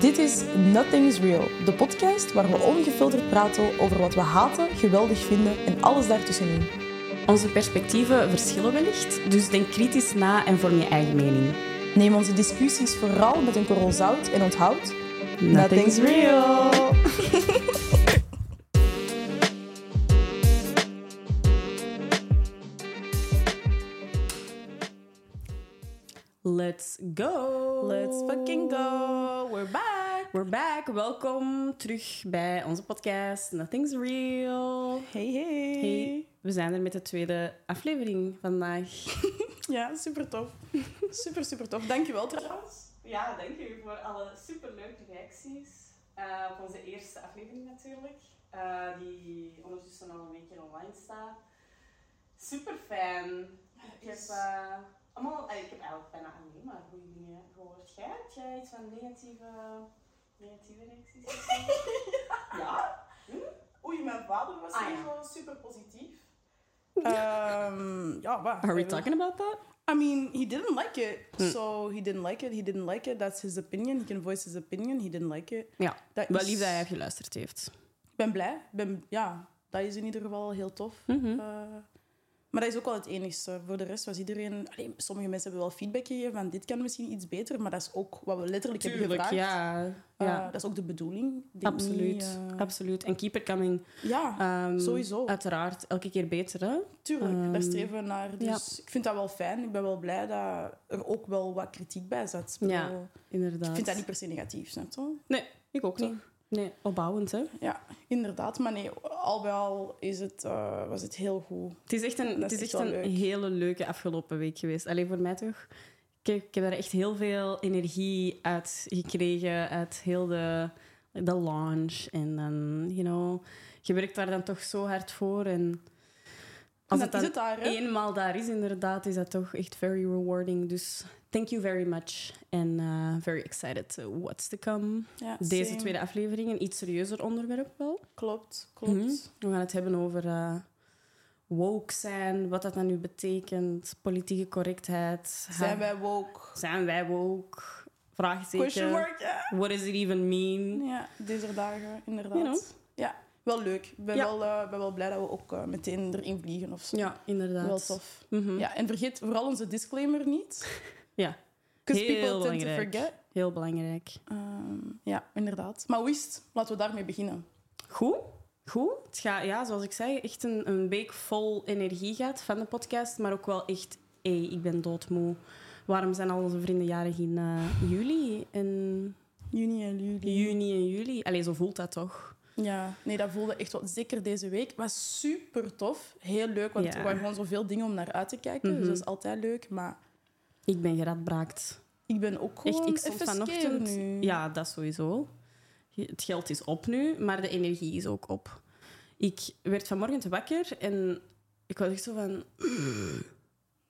Dit is Nothing's Real, de podcast waar we ongefilterd praten over wat we haten, geweldig vinden en alles daartussenin. Onze perspectieven verschillen wellicht, dus denk kritisch na en vorm je eigen mening. Neem onze discussies vooral met een korrel zout en onthoud... Nothing's real. Let's go. Let's fucking go. We're back. We're back. Welkom terug bij onze podcast Nothing's Real. Hey, hey. Hey, we zijn er met de tweede aflevering vandaag. Ja, super tof. Super, super tof. Dankjewel trouwens. Ja, dank u voor alle superleuke reacties uh, op onze eerste aflevering natuurlijk. Uh, die ondertussen al een weekje online staat. Super fijn. Ik heb, uh, allemaal, ik heb eigenlijk bijna alleen maar goede dingen gehoord. Jij, heb jij iets van negatieve, negatieve reacties? ja? Hm? Oei, mijn vader was Ah, ja. super positief. Um, ja, wat? Are we talking about that? I mean, he didn't like it. Hm. So he didn't like it. He didn't like it. That's his opinion. He can voice his opinion. He didn't like it. Ja, Dat wel is- lief dat hij geluisterd heeft. Ik ben blij. Ik Ben, ja, dat is in ieder geval heel tof. Mhm. Eh, maar dat is ook wel het enigste. Voor de rest was iedereen... Allee, sommige mensen hebben wel feedback gegeven van dit kan misschien iets beter, maar dat is ook wat we letterlijk hebben gevraagd. ja. Eh, ja. dat is ook de bedoeling. Absoluut, niet, eh, absoluut. En keep it coming. ja, Ehm, Sowieso. Uiteraard, elke keer beter, hè? tuurlijk. ehm, daar streven we naar. Dus ik vind dat wel fijn. Ik ben wel blij dat er ook wel wat kritiek bij zat. Ik Ja, Inderdaad. Ik vind dat niet per se negatief, snap je? Nee, ik ook niet. Nee, opbouwend, hè? Ja, inderdaad. Maar nee, al bij al is het, eh, was het heel goed. Het is echt een, het is echt een leuk. hele leuke afgelopen week geweest. Alleen voor mij toch. Ik, ik heb daar echt heel veel energie uit gekregen, uit heel de, de launch. En dan, you know, je werkt daar dan toch zo hard voor. En als En het dan het daar, eenmaal daar is, inderdaad, is dat toch echt very rewarding. Dus thank you very much. En eh, very excited to what's to come. Ja, Deze same. tweede aflevering, een iets serieuzer onderwerp wel. Klopt, klopt. Mhm. We gaan het hebben over eh, woke zijn, wat dat dan nu betekent, politieke correctheid. Zijn wij woke? zijn wij woke? Question Vraagteken. mark, ja. What does it even mean? Ja, deze dagen, inderdaad. You know. Ja, wel leuk. Ik ben, Ja. wel, eh, ben wel blij dat we ook eh, meteen erin vliegen of zo. Ja, inderdaad. Wel tof. Mhm. Ja, en vergeet vooral onze disclaimer niet. Ja, Because Heel people tend to belangrijk. forget. heel belangrijk. Ehm, ja, inderdaad. Maar hoe is het? Laten we daarmee beginnen. Goed. Goed. Het gaat, ja, zoals ik zei, echt een, een week vol energie gaat van de podcast. Maar ook wel echt, hé, ik ben doodmoe. Waarom zijn al onze vrienden jarig in eh, juli en Juni en juli. juni en juli? Allee, zo voelt dat toch? Ja, nee, dat voelde echt wel. Zeker deze week. was super tof. Heel leuk, want Ja. er waren gewoon zoveel dingen om naar uit te kijken. Mhm. Dus dat is altijd leuk. Maar Ik ben geradbraakt. ik ben ook gewoon Echt, ik stond vanochtend... nu. Ja, dat sowieso. Het geld is op nu, maar de energie is ook op. Ik werd vanmorgen te wakker en ik was echt zo van...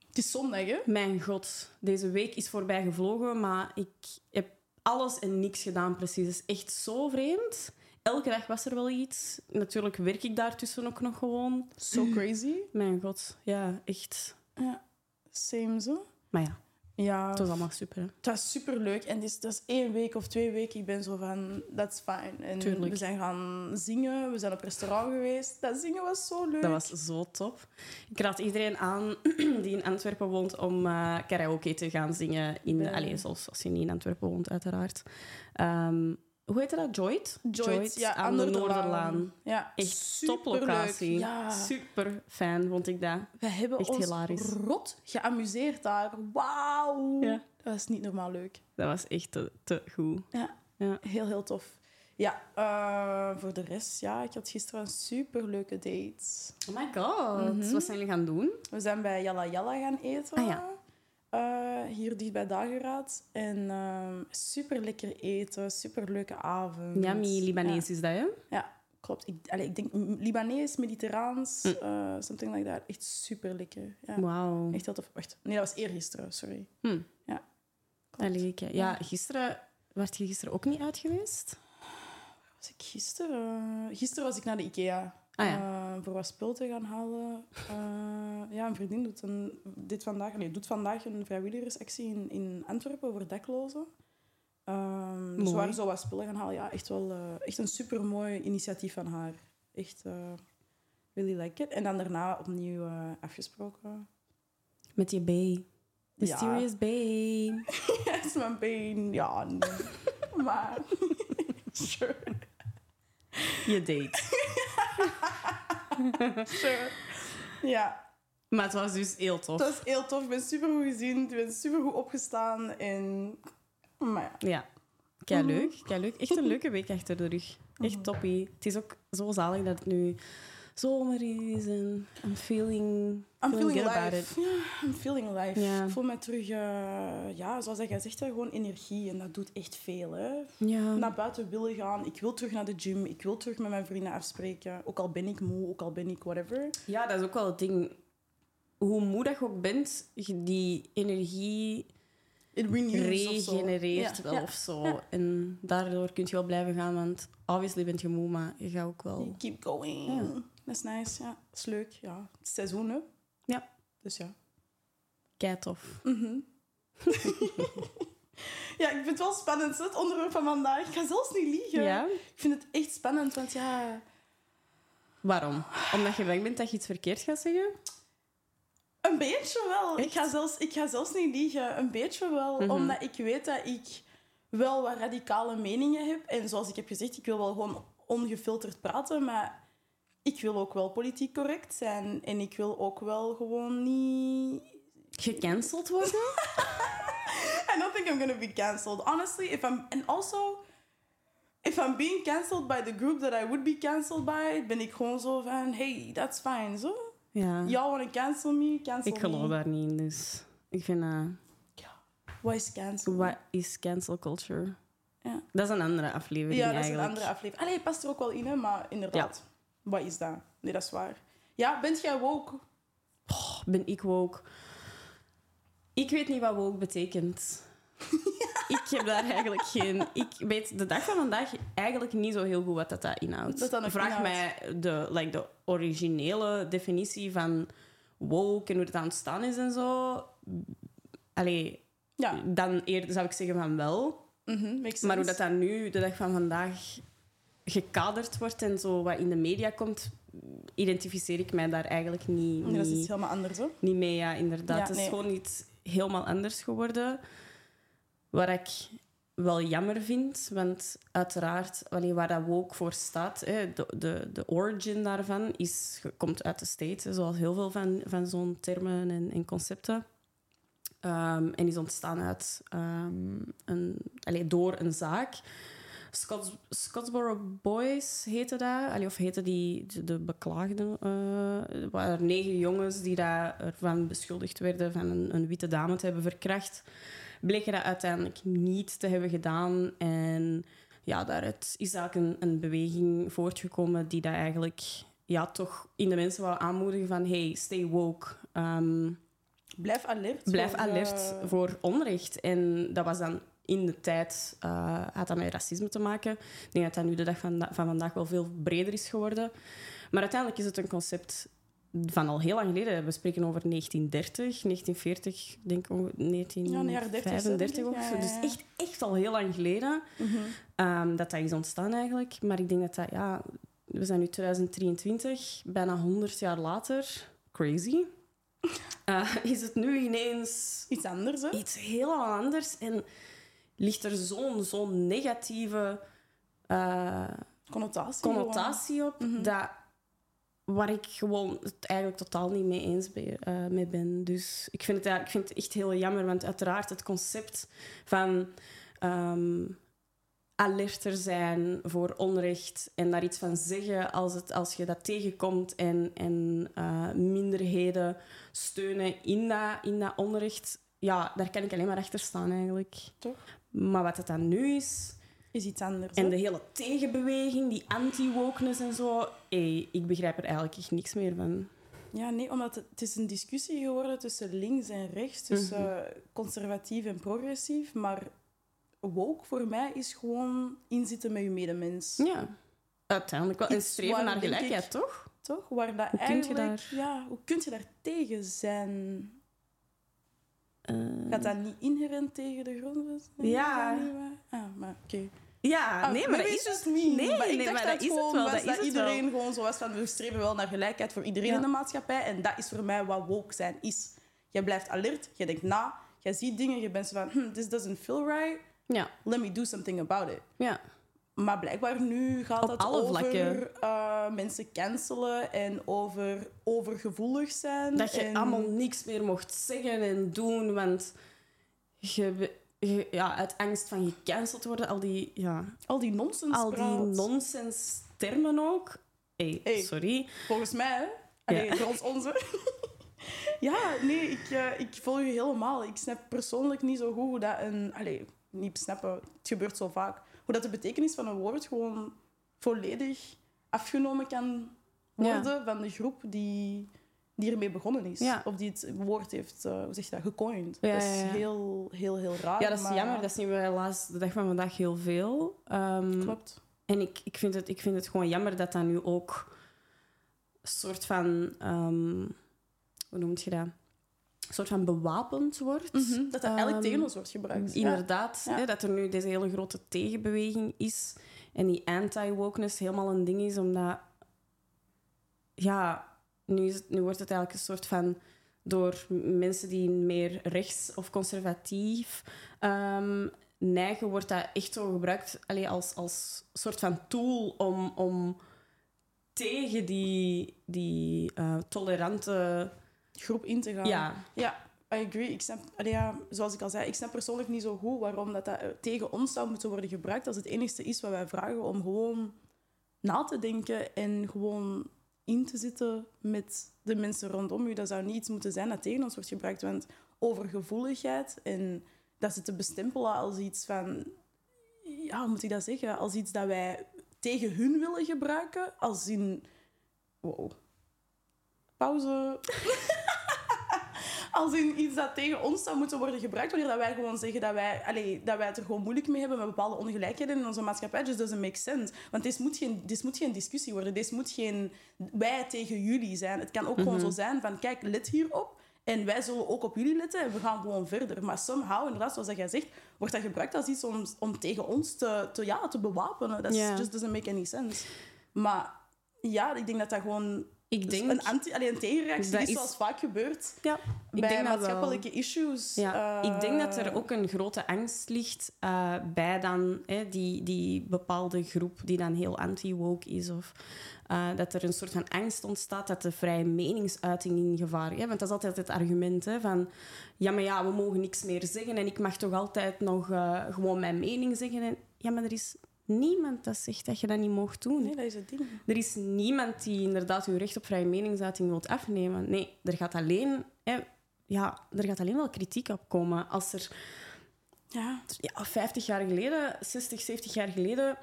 Het is zondag, hè? Mijn god, deze week is voorbij gevlogen, maar ik heb alles en niks gedaan precies. Het is echt zo vreemd. Elke dag was er wel iets. Natuurlijk werk ik daartussen ook nog gewoon. So crazy. Mijn god, ja, echt. Ja, same zo. Maar ja, Ja, het was allemaal super. hè. het was super leuk. En dus, dat is één week of twee weken. Ik ben zo van, that's fine. En Tuurlijk. we zijn gaan zingen. We zijn op restaurant geweest. Dat zingen was zo leuk. Dat was zo top. Ik raad iedereen aan die in Antwerpen woont om eh, karaoke te gaan zingen. In, Ja. Allee, zoals als je niet in Antwerpen woont, uiteraard. Ehm, hoe heette dat? Joyt? Joyce, ja, aan de Noorderlaan. Ja, Echt toplocatie. Ja. Super fijn vond ik dat. We hebben Echt ons hilarisch. rot geamuseerd daar. Wauw. Ja. Dat is niet normaal leuk. Dat was echt te, te goed. Ja, Ja. heel, heel tof. Ja, eh, voor de rest, ja, ik had gisteren een superleuke date. Oh my god. Mhm. Wat zijn jullie gaan doen? We zijn bij Yalla Yalla gaan eten. Ah, ja. Eh, hier dicht bij Dageraad. En ehm super lekker eten, super leuke avond. Yummy Libanees Ja, is dat, hè? ja, klopt. Ik, allee, ik denk Libanees, Mediterraans, Mm. eh, something like that. Echt super lekker. Ja. Wauw. Echt heel tof. Wacht, nee, dat was eergisteren, sorry. Hm. Ja. Klopt. Allee. Ja, gisteren... werd je gisteren ook niet uit geweest? Was ik gisteren? Gisteren was ik naar de IKEA. Ah ja. eh, voor wat spul te gaan halen. Eh, ja, een vriendin doet, een, dit vandaag, nee, doet vandaag een vrijwilligersactie in, in Antwerpen voor daklozen. Ehm Mooi. ze waren zo wat spullen gaan halen. Ja, echt wel eh, echt een super mooi initiatief van haar. Echt uh, really like it. En dan daarna opnieuw uh, afgesproken. Met je B. Mysterious B. Ja, is mijn been. Ja, nee. maar... sure. Je date. sure. Ja. Maar het was dus heel tof. Het was heel tof. Ik ben super goed gezien. Ik ben super goed opgestaan. En... Maar ja. Ja. Kei leuk, kei leuk. Echt een leuke week achter de rug. Echt toppie. Het is ook zo zalig dat het nu zomer is en I'm feeling, I'm feeling feeling. Ja, I'm feeling live. Ja. Ik voel me terug, uh, ja, zoals jij zegt, gewoon energie. En dat doet echt veel. Hè. Naar buiten willen gaan. Ik wil terug naar de gym. Ik wil terug met mijn vrienden afspreken. Ook al ben ik moe, ook al ben ik whatever. ja, dat is ook wel het ding. Hoe moe dat je ook bent, die energie It renews of zo. regenereert Ja, wel ja. of zo. En daardoor kun je wel blijven gaan, want obviously bent je moe, maar je gaat ook wel... Keep going. Ja. Dat is nice, ja. Dat is leuk, ja. Het is seizoen, hè. Ja. Dus ja. Kei tof. Mhm. ja, ik vind het wel spannend, het onderwerp van vandaag. Ik ga zelfs niet liegen. Ja? Ik vind het echt spannend, want ja... Waarom? Omdat je bang bent dat je iets verkeerd gaat zeggen? Een beetje wel. Ik ga, zelfs, ik ga zelfs niet liegen. Een beetje wel. Mhm. Omdat ik weet dat ik wel wat radicale meningen heb. En zoals ik heb gezegd, ik wil wel gewoon ongefilterd praten. Maar ik wil ook wel politiek correct zijn. En ik wil ook wel gewoon niet... Gecanceld worden? I don't think I'm gonna be cancelled. Honestly, if I'm... And also... If I'm being cancelled by the group that I would be cancelled by, ben ik gewoon zo van, hey, that's fine, zo. Ja. Y'all wanna cancel me, cancel Ik me. geloof daar niet in, dus... Ik vind... eh, What is cancel? wat is cancel culture? Ja. Dat is een andere aflevering Ja, dat is eigenlijk. een andere aflevering. Allee, past er ook wel in, hè, maar inderdaad. Wat is dat? Nee, dat is waar. Ja, bent jij woke? Oh, ben ik woke? Ik weet niet wat woke betekent. Ik heb daar eigenlijk geen... Ik weet de dag van vandaag eigenlijk niet zo heel goed wat dat, dat inhoudt. Dat nog Vraag inhoudt. mij de, like, de originele definitie van woke en hoe het aan het staan is en zo. Allee, Ja. dan eerder zou ik zeggen van wel. Mhm, Maar hoe dat dan nu, de dag van vandaag, gekaderd wordt en zo wat in de media komt, identificeer ik mij daar eigenlijk niet, dat is iets helemaal anders, hè? niet mee. Ja, inderdaad. Ja, het is gewoon iets helemaal anders geworden. Waar ik wel jammer vind, want uiteraard, wanneer waar dat woke voor staat, hè, de, de, de origin daarvan is, komt uit de States, hè, zoals heel veel van, van zo'n termen en, en concepten. Ehm, en is ontstaan uit, ehm, een, allee, door een zaak. Scotts, Scottsboro Boys heette dat. Allee, of heette die de, de beklaagden. eh, er waren negen jongens die daar ervan beschuldigd werden van een, een witte dame te hebben verkracht. Bleken dat uiteindelijk niet te hebben gedaan. En ja, daaruit is eigenlijk een, een beweging voortgekomen die dat eigenlijk ja, toch in de mensen wou aanmoedigen van hey, stay woke. Ehm, Blijf alert. Blijf voor, alert eh, voor onrecht. En dat was dan in de tijd, eh, had dat met racisme te maken. Ik denk dat dat nu de dag van, van vandaag wel veel breder is geworden. Maar uiteindelijk is het een concept van al heel lang geleden. We spreken over 1930, 1940, denk ik onge- Ja, in de jaren 30, 1935 of zo. ja, ja, Dus echt, echt al heel lang geleden mhm. ehm, dat dat is ontstaan eigenlijk. Maar ik denk dat dat, ja, we zijn nu 2023, bijna 100 jaar later, crazy. Eh, is het nu ineens Iets anders, hè? iets helemaal anders en ligt er zo'n zo'n negatieve eh, Connotatie. connotatie op Mhm. dat waar ik gewoon het eigenlijk totaal niet mee eens ben, eh, mee ben. Dus ik vind, het, ik vind het echt heel jammer, want uiteraard het concept van ehm, alerter zijn voor onrecht en daar iets van zeggen als, het, als je dat tegenkomt en, en eh, minderheden steunen in dat, in dat onrecht, ja, daar kan ik alleen maar achter staan eigenlijk. Toch? Maar wat het dan nu is, Is iets anders, en hè? de hele tegenbeweging, die anti-wokeness en zo, hey, ik begrijp er eigenlijk echt niks meer van. Ja, nee, omdat het, het is een discussie geworden tussen links en rechts, tussen Mhm. eh, conservatief en progressief. Maar woke voor mij is gewoon inzitten met je medemens. Ja, uiteindelijk wel. En streven naar gelijkheid, ik- toch? Toch? Waar dat Hoe kun je eigenlijk... daar- Ja, hoe kun je daar tegen zijn? Eh, Gaat dat niet inherent tegen de grondwet? Ja. Niet? Ah, maar oké. ja, Ah, nee, maar dat is het. me. Nee, maar ik nee, dacht maar dat dat is het wel. Dat iedereen wel. gewoon zo was van we streven wel naar gelijkheid voor iedereen Ja. in de maatschappij. En dat is voor mij wat woke zijn is. Je blijft alert, je denkt na, je ziet dingen, je bent zo van hm, this doesn't feel right, Ja, let me do something about it. ja. Maar blijkbaar nu gaat Op het over eh, mensen cancelen en over overgevoelig zijn. Dat je en allemaal niks meer mocht zeggen en doen, want je, je- ja, uit angst van gecanceld worden, al die, ja, al die nonsens al die nonsens termen ook. Hey, Hey. sorry. Volgens mij, hè? Ja. onze. ja, nee, ik, eh, ik volg je helemaal. Ik snap persoonlijk niet zo goed hoe dat een... Allee, niet snappen, het gebeurt zo vaak. Hoe dat de betekenis van een woord gewoon volledig afgenomen kan Ja. worden van de groep die, die ermee begonnen is. Ja. Of die het woord heeft, eh, hoe zeg je dat, gecoind. Ja, dat is heel, heel, heel raar. Ja, dat is maar- jammer. Dat zien we helaas de dag van vandaag heel veel. Ehm, Klopt. En ik, ik, vind het, ik vind het gewoon jammer dat dat nu ook een soort van... ehm, hoe noem je dat? Een soort van bewapend wordt. Mhm, Dat dat eigenlijk Ehm, tegen ons wordt gebruikt. Inderdaad, Ja. Hè, dat er nu deze hele grote tegenbeweging is en die anti-wokeness helemaal een ding is, omdat ja, nu, is het, nu wordt het eigenlijk een soort van door mensen die meer rechts of conservatief ehm, neigen, wordt dat echt zo gebruikt allee, als, als soort van tool om, om tegen die, die eh, tolerante... Groep in te gaan. Ja, Ja, I agree. Ik snap, allee, ja, zoals ik al zei, ik snap persoonlijk niet zo goed waarom dat, dat eh, tegen ons zou moeten worden gebruikt als het enigste is wat wij vragen om gewoon na te denken en gewoon in te zitten met de mensen rondom u. Dat zou niet iets moeten zijn dat tegen ons wordt gebruikt, want overgevoeligheid en dat ze te bestempelen als iets van... Ja, hoe moet ik dat zeggen? Als iets dat wij tegen hun willen gebruiken, als in... Wow. Pauze. als in iets dat tegen ons zou moeten worden gebruikt, wanneer dat wij gewoon zeggen dat wij, allee, dat wij het er gewoon moeilijk mee hebben met bepaalde ongelijkheden in onze maatschappij. Just doesn't make sense. Want dit moet geen, dit moet geen discussie worden. Dit moet geen wij tegen jullie zijn. Het kan ook gewoon zo zijn van, kijk, let hierop. En wij zullen ook op jullie letten en we gaan gewoon verder. Maar somehow, inderdaad, zoals dat jij zegt, wordt dat gebruikt als iets om, om tegen ons te, te, ja, te bewapenen. Dat Ja. just doesn't make any sense. Maar ja, ik denk dat dat gewoon ik denk... een, anti, allee, een tegenreactie Dat is, zoals vaak gebeurt ja, ik bij denk maatschappelijke issues. Ja, Eh, ik denk dat er ook een grote angst ligt eh, bij dan hè, die, die bepaalde groep die dan heel anti-woke is. Of eh, dat er een soort van angst ontstaat dat de vrije meningsuiting in gevaar is. Want dat is altijd het argument hè, van... Ja, maar ja, we mogen niks meer zeggen en ik mag toch altijd nog eh, gewoon mijn mening zeggen. En, ja, maar er is niemand dat zegt dat je dat niet mocht doen. Nee, dat is het ding. Er is niemand die inderdaad uw recht op vrije meningsuiting wilt afnemen. Nee, er gaat alleen, hè, ja, er gaat alleen wel kritiek op komen. Als er Ja, ja, 50 jaar geleden, 60, 70 jaar geleden,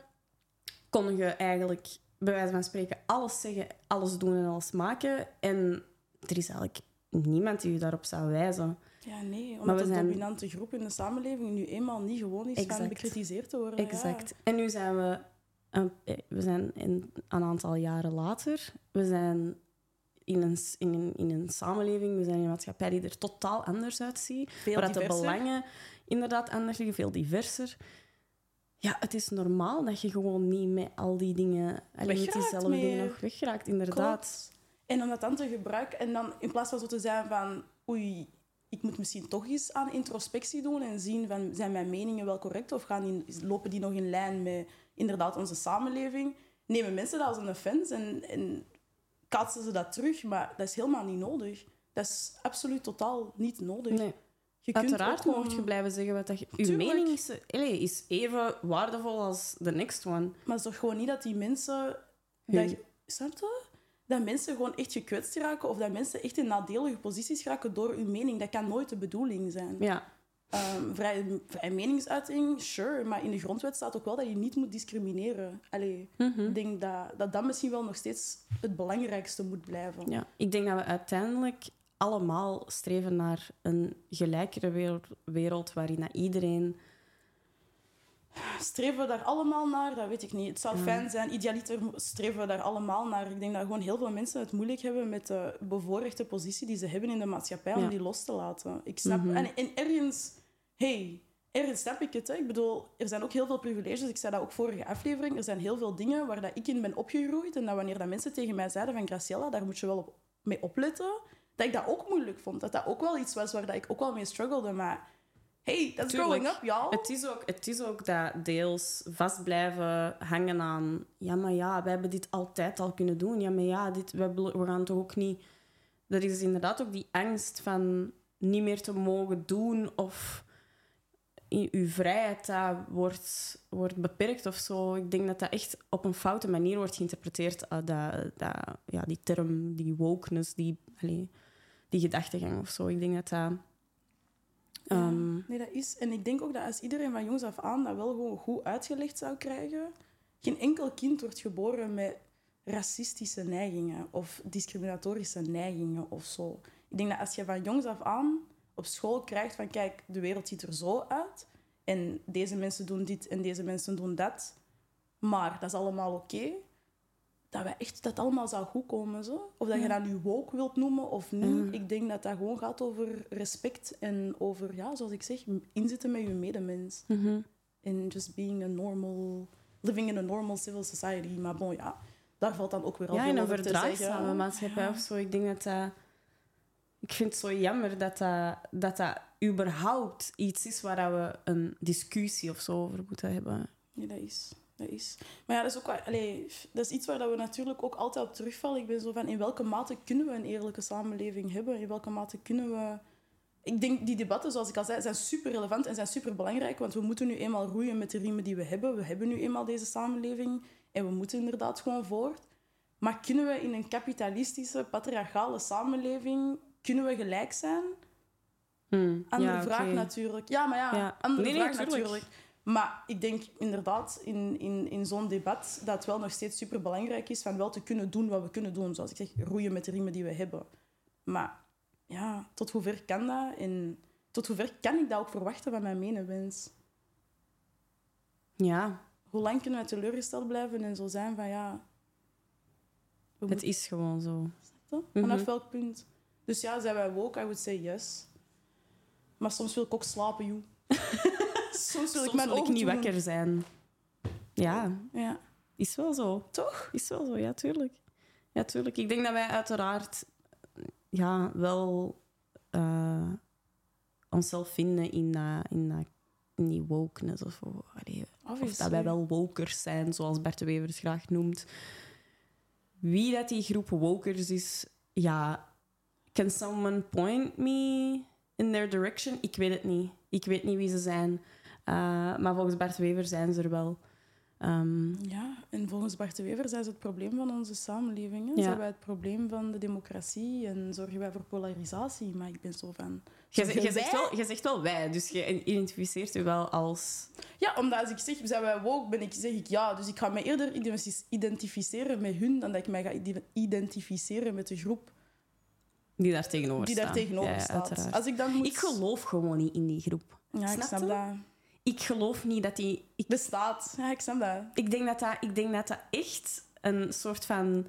kon je eigenlijk bij wijze van spreken alles zeggen, alles doen en alles maken. En er is eigenlijk niemand die je daarop zou wijzen. Ja nee. Omdat de zijn- dominante groep in de samenleving nu eenmaal niet gewoon is Exact. bekritiseerd te worden. Exact. En nu zijn we, een, eh, we zijn in, een aantal jaren later. We zijn in een, in, een, in een samenleving, we zijn in een maatschappij die er totaal anders uitziet. Veel waar dat de diverser. belangen inderdaad anders liggen, veel diverser. Ja, het is normaal dat je gewoon niet met al die dingen, alleen met diezelfde dingen nog weggeraakt, inderdaad. Klopt. En om dat dan te gebruiken en dan in plaats van zo te zijn van oei, ik moet misschien toch eens aan introspectie doen en zien van zijn mijn meningen wel correct of gaan die, lopen die nog in lijn met inderdaad onze samenleving, nemen mensen dat als een offense en, en kaatsen ze dat terug, maar dat is helemaal niet nodig. Dat is absoluut totaal niet nodig. Nee. Je kunt Uiteraard gewoon- moet je blijven zeggen wat dat je... Uw mening is, allee, is even waardevol als de next one. Maar het is toch gewoon niet dat die mensen... Dat, snap je? Dat mensen gewoon echt gekwetst raken of dat mensen echt in nadelige posities raken door hun mening. Dat kan nooit de bedoeling zijn. Ja, Ehm, vrij, vrij meningsuiting, sure. Maar in de grondwet staat ook wel dat je niet moet discrimineren. Allee, Mhm. ik denk dat, dat dat misschien wel nog steeds het belangrijkste moet blijven. Ja, ik denk dat we uiteindelijk allemaal streven naar een gelijkere wereld, wereld waarin dat iedereen streven we daar allemaal naar? Dat weet ik niet. Het zou fijn zijn. Idealiter streven we daar allemaal naar. Ik denk dat gewoon heel veel mensen het moeilijk hebben met de bevoorrechte positie die ze hebben in de maatschappij om Ja. die los te laten. Ik snap... Mhm. en, en ergens... Hey, ergens snap ik het. Hè. Ik bedoel, er zijn ook heel veel privileges. Ik zei dat ook vorige aflevering. Er zijn heel veel dingen waar dat ik in ben opgegroeid. En dat wanneer dat mensen tegen mij zeiden van Graciela, daar moet je wel op, mee opletten. Dat ik dat ook moeilijk vond. Dat dat ook wel iets was waar dat ik ook wel mee struggelde. Maar hey, that's Tuurlijk. growing up, y'all. Het is, ook, het is ook dat deels vast blijven hangen aan... Ja, maar ja, wij hebben dit altijd al kunnen doen. Ja, maar ja, dit, we, we gaan toch ook niet... Dat is inderdaad ook die angst van niet meer te mogen doen of in uw vrijheid dat wordt, wordt beperkt of zo. Ik denk dat dat echt op een foute manier wordt geïnterpreteerd. eh, dat, dat, ja, die term, die wokeness, die, allee, die gedachtegang of zo. Ik denk dat dat... ehm, Nee, dat is. En ik denk ook dat als iedereen van jongs af aan dat wel gewoon goed uitgelegd zou krijgen, geen enkel kind wordt geboren met racistische neigingen of discriminatorische neigingen of zo. Ik denk dat als je van jongs af aan op school krijgt van kijk, de wereld ziet er zo uit en deze mensen doen dit en deze mensen doen dat, maar dat is allemaal oké. Dat, we echt, dat allemaal zou goed komen. Zo. Of dat je dat nu woke wilt noemen of niet. Ik denk dat dat gewoon gaat over respect en over, ja, zoals ik zeg, inzitten met je medemens. mhm. En just being a normal... Living in a normal civil society. Maar bon, ja, daar valt dan ook weer al Ja, veel een over te zeggen. verdraagzame maatschappij Ja. of zo. Ik denk dat dat... Ik vind het zo jammer dat dat, dat, dat überhaupt iets is waar we een discussie of zo over moeten hebben. Ja, dat is. Dat is. Maar ja, dat is ook wel, allee, dat is iets waar dat we natuurlijk ook altijd op terugvallen. Ik ben zo van, in welke mate kunnen we een eerlijke samenleving hebben? In welke mate kunnen we... Ik denk, die debatten, zoals ik al zei, zijn super relevant en zijn super belangrijk. Want we moeten nu eenmaal roeien met de riemen die we hebben. We hebben nu eenmaal deze samenleving. En we moeten inderdaad gewoon voort. Maar kunnen we in een kapitalistische, patriarchale samenleving... Kunnen we gelijk zijn? Hmm. Andere ja, vraag natuurlijk. Ja, maar ja, Ja. andere Nee, vraag tuurlijk. natuurlijk. Maar ik denk inderdaad in, in, in zo'n debat dat het wel nog steeds super belangrijk is van wel te kunnen doen wat we kunnen doen. Zoals ik zeg, roeien met de riemen die we hebben. Maar ja, tot hoever kan dat? En tot hoever kan ik dat ook verwachten van mijn medewens? Ja, Hoe lang kunnen we teleurgesteld blijven en zo zijn van ja... Het moeten- is gewoon zo. Toch? Vanaf Mhm. welk punt? Dus ja, zijn wij woke? I would say yes. Maar soms wil ik ook slapen, joh. soms wil ik Soms mijn wil ik ogen niet toe wakker zijn. Ja. Ja. is wel zo. Toch? Is wel zo, ja, tuurlijk. Ja, tuurlijk. Ik denk dat wij uiteraard ja, wel eh, onszelf vinden in, dat in, dat in die wokeness of. Allee, Of dat wij wel wokers zijn, zoals Bert de Wever het graag noemt. Wie dat die groep wokers is, ja... Can someone point me in their direction? Ik weet het niet. Ik weet niet wie ze zijn. Eh, maar volgens Bert Wever zijn ze er wel. Ehm, Ja, en volgens Bart de Wever zijn ze het probleem van onze samenleving. Ja. Zijn wij het probleem van de democratie en zorgen wij voor polarisatie? Maar ik ben zo van... Je, je, zegt wel, je zegt wel wij, dus je identificeert je wel als... Ja, omdat als ik zeg, zijn wij woke, ben ik, zeg ik ja. Dus ik ga me eerder identif- identificeren met hun dan dat ik mij ga ide- identificeren met de groep Die daar tegenover die daar tegenover Ja, staat. Als ik dan moet... Ik geloof gewoon niet in die groep. Ja, ik Snap dat. Ik geloof niet dat die... Ik, Bestaat. Ja, ik snap dat. ik, denk dat dat, ik denk dat dat echt een soort van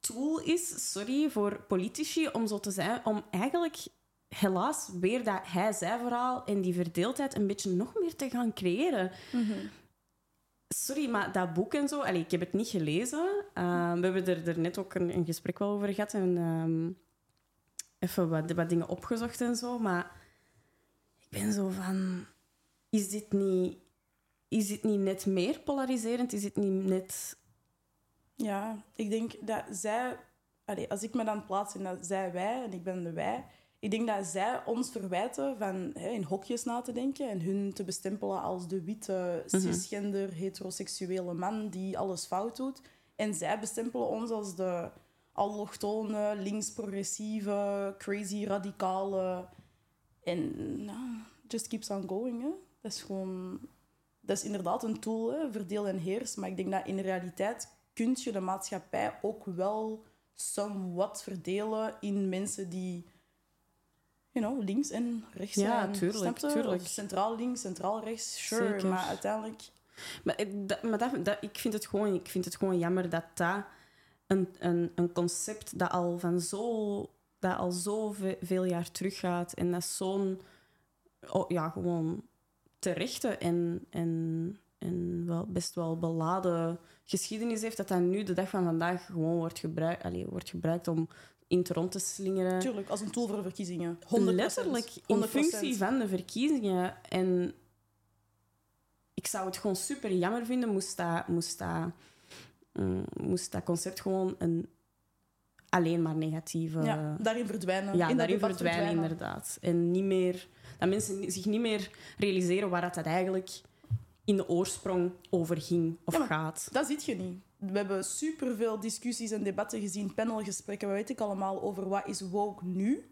tool is, sorry, voor politici om zo te zijn, om eigenlijk helaas weer dat hij-zij-verhaal en die verdeeldheid een beetje nog meer te gaan creëren. Sorry, maar dat boek en zo, allee, ik heb het niet gelezen. Uh, we hebben er, er net ook een, een gesprek wel over gehad en ehm, even wat, wat dingen opgezocht en zo. Maar ik ben zo van: is dit niet, is dit niet net meer polariserend? Is dit niet net. Ja, ik denk dat zij... Allee, als ik me dan plaats in dat zij, wij, en ik ben de wij... Ik denk dat zij ons verwijten van hè, in hokjes na te denken en hun te bestempelen als de witte, cisgender, heteroseksuele man die alles fout doet. En zij bestempelen ons als de allochtone, links-progressieve, crazy radicale. En nou, just keeps on going. Hè. Dat is gewoon... Dat is inderdaad een tool, hè, verdeel en heers. Maar ik denk dat in de realiteit kun je de maatschappij ook wel somewhat verdelen in mensen die you know, links en rechts Ja, zijn. tuurlijk, je? tuurlijk. Of centraal links, centraal rechts, sure. Zeker. Maar uiteindelijk... Maar, dat, maar dat, dat, ik, vind het gewoon, ik vind het gewoon jammer dat dat een, een, een concept dat al van zo dat al zoveel jaar teruggaat en dat zo'n oh, ja, gewoon terechte en, en, en wel, best wel beladen geschiedenis heeft, dat dat nu de dag van vandaag gewoon wordt, gebruikt allee, wordt gebruikt om in het rond te slingeren. Tuurlijk, als een tool voor de verkiezingen. 100%. Letterlijk, in 100%. functie van de verkiezingen. En ik zou het gewoon super jammer vinden moest dat, moest dat, mm, moest dat concept gewoon een alleen maar negatieve... Ja, daarin verdwijnen. Ja, in daarin verdwijnen, inderdaad. En niet meer, dat mensen zich niet meer realiseren waar dat, dat eigenlijk in de oorsprong over ging of Ja, gaat. Dat ziet je niet. We hebben superveel discussies en debatten gezien, panelgesprekken, weet ik allemaal, over wat is woke nu,